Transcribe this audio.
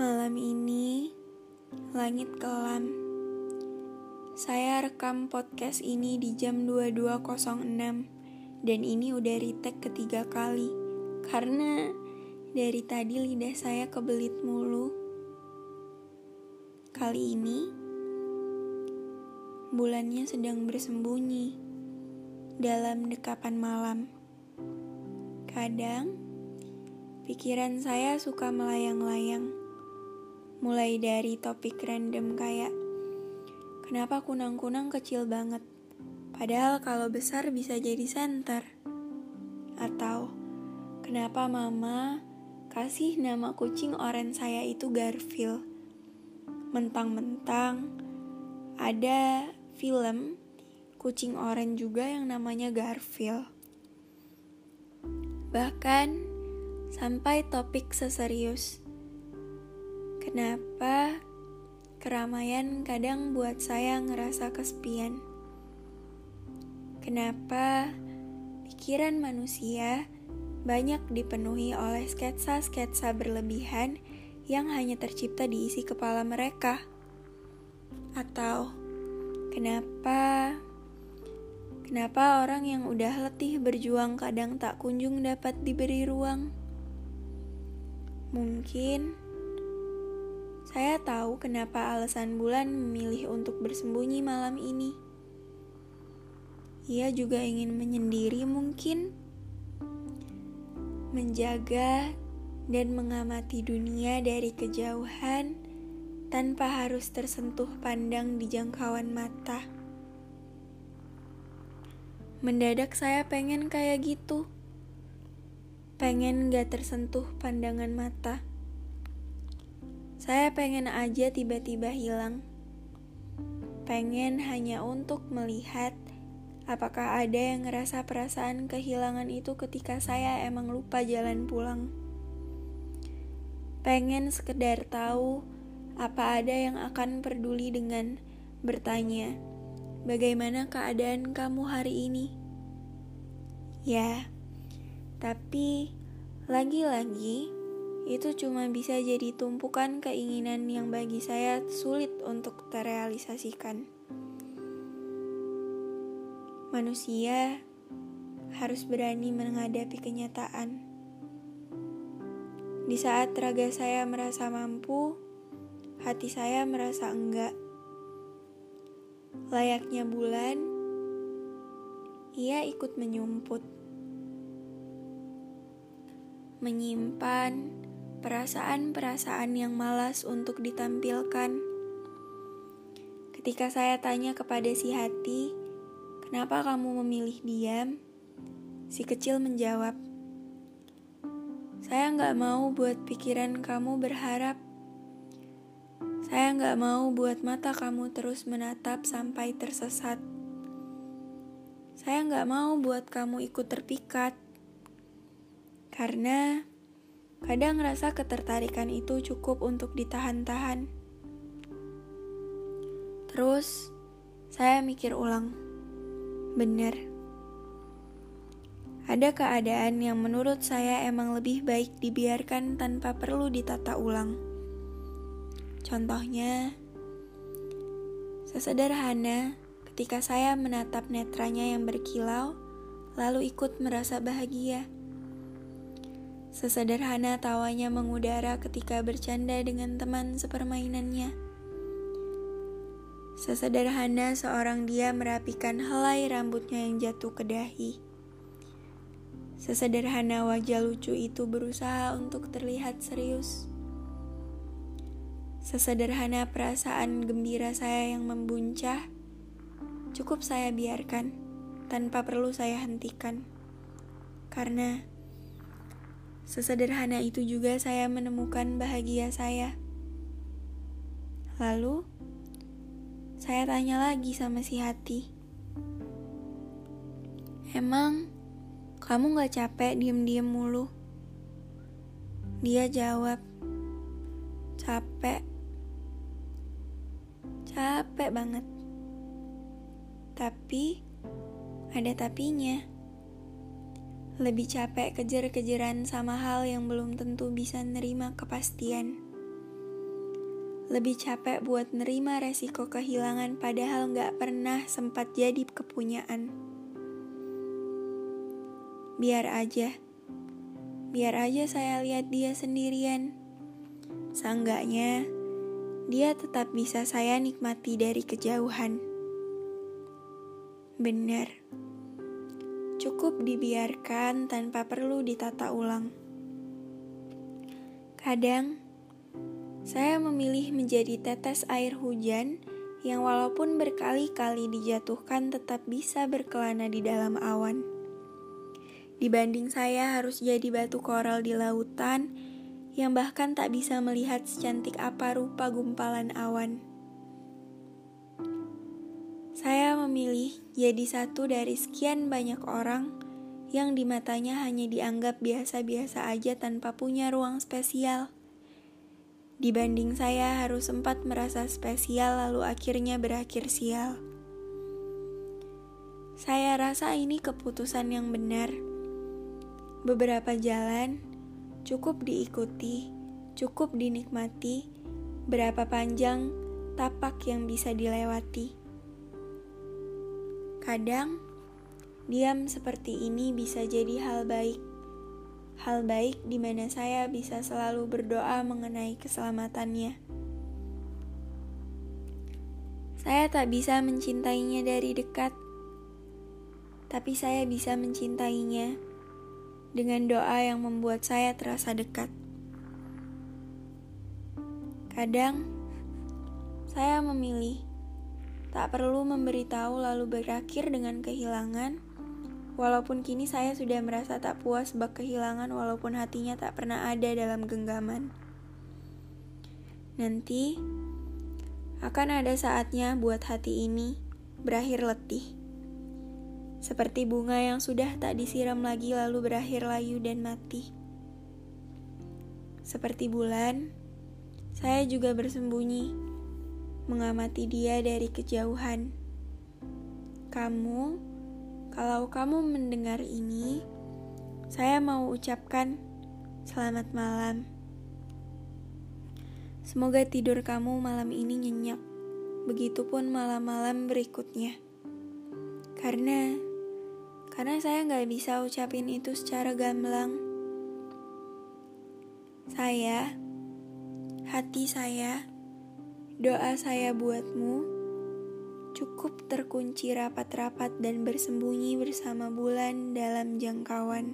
Malam ini, langit kelam. Saya rekam podcast ini di jam 22.06 dan ini udah retake ketiga kali karena dari tadi lidah saya kebelit mulu. Kali ini, bulannya sedang bersembunyi dalam dekapan malam. Kadang, pikiran saya suka melayang-layang Mulai dari topik random kayak Kenapa kunang-kunang kecil banget? Padahal kalau besar bisa jadi center. Atau kenapa mama kasih nama kucing oren saya itu Garfield? Mentang-mentang ada film kucing oren juga yang namanya Garfield. Bahkan sampai topik seserius Kenapa keramaian kadang buat saya ngerasa kesepian? Kenapa pikiran manusia banyak dipenuhi oleh sketsa-sketsa berlebihan yang hanya tercipta di isi kepala mereka? Atau kenapa Kenapa orang yang udah letih berjuang kadang tak kunjung dapat diberi ruang? Mungkin saya tahu kenapa alasan bulan memilih untuk bersembunyi malam ini. Ia juga ingin menyendiri mungkin. Menjaga dan mengamati dunia dari kejauhan tanpa harus tersentuh pandang di jangkauan mata. Mendadak saya pengen kayak gitu. Pengen gak tersentuh pandangan mata. Saya pengen aja tiba-tiba hilang. Pengen hanya untuk melihat apakah ada yang ngerasa perasaan kehilangan itu ketika saya emang lupa jalan pulang. Pengen sekedar tahu apa ada yang akan peduli dengan bertanya, bagaimana keadaan kamu hari ini? Ya, tapi lagi-lagi itu cuma bisa jadi tumpukan keinginan yang bagi saya sulit untuk terrealisasikan. Manusia harus berani menghadapi kenyataan. Di saat raga saya merasa mampu, hati saya merasa enggak. Layaknya bulan, ia ikut menyumput, menyimpan perasaan-perasaan yang malas untuk ditampilkan. Ketika saya tanya kepada si hati, "Kenapa kamu memilih diam?" Si kecil menjawab, "Saya nggak mau buat pikiran kamu berharap. Saya nggak mau buat mata kamu terus menatap sampai tersesat. Saya nggak mau buat kamu ikut terpikat." Karena Kadang rasa ketertarikan itu cukup untuk ditahan-tahan. Terus, saya mikir ulang. Bener. Ada keadaan yang menurut saya emang lebih baik dibiarkan tanpa perlu ditata ulang. Contohnya, sesederhana ketika saya menatap netranya yang berkilau, lalu ikut merasa bahagia. Sesederhana tawanya mengudara ketika bercanda dengan teman sepermainannya. Sesederhana seorang dia merapikan helai rambutnya yang jatuh ke dahi. Sesederhana wajah lucu itu berusaha untuk terlihat serius. Sesederhana perasaan gembira saya yang membuncah, cukup saya biarkan tanpa perlu saya hentikan. Karena Sesederhana itu juga saya menemukan bahagia saya. Lalu, saya tanya lagi sama si hati. Emang, kamu gak capek diem-diem mulu? Dia jawab, capek. Capek banget. Tapi, ada tapinya lebih capek kejar-kejaran sama hal yang belum tentu bisa nerima kepastian. lebih capek buat nerima resiko kehilangan padahal gak pernah sempat jadi kepunyaan. Biar aja, biar aja saya lihat dia sendirian. Seenggaknya, dia tetap bisa saya nikmati dari kejauhan. Benar, cukup dibiarkan tanpa perlu ditata ulang. Kadang, saya memilih menjadi tetes air hujan yang walaupun berkali-kali dijatuhkan tetap bisa berkelana di dalam awan. Dibanding saya harus jadi batu koral di lautan yang bahkan tak bisa melihat secantik apa rupa gumpalan awan. Saya memilih jadi satu dari sekian banyak orang yang di matanya hanya dianggap biasa-biasa aja tanpa punya ruang spesial. Dibanding saya harus sempat merasa spesial lalu akhirnya berakhir sial. Saya rasa ini keputusan yang benar. Beberapa jalan cukup diikuti, cukup dinikmati, berapa panjang tapak yang bisa dilewati. Kadang, diam seperti ini bisa jadi hal baik. Hal baik di mana saya bisa selalu berdoa mengenai keselamatannya. Saya tak bisa mencintainya dari dekat, tapi saya bisa mencintainya dengan doa yang membuat saya terasa dekat. Kadang saya memilih tak perlu memberitahu lalu berakhir dengan kehilangan, walaupun kini saya sudah merasa tak puas bak kehilangan walaupun hatinya tak pernah ada dalam genggaman. Nanti akan ada saatnya buat hati ini berakhir letih seperti bunga yang sudah tak disiram lagi lalu berakhir layu dan mati. Seperti bulan, saya juga bersembunyi, mengamati dia dari kejauhan. Kamu, kalau kamu mendengar ini, saya mau ucapkan selamat malam. Semoga tidur kamu malam ini nyenyak, begitupun malam-malam berikutnya. Karena karena saya nggak bisa ucapin itu secara gamblang. Saya, hati saya, doa saya buatmu cukup terkunci rapat-rapat dan bersembunyi bersama bulan dalam jangkauan.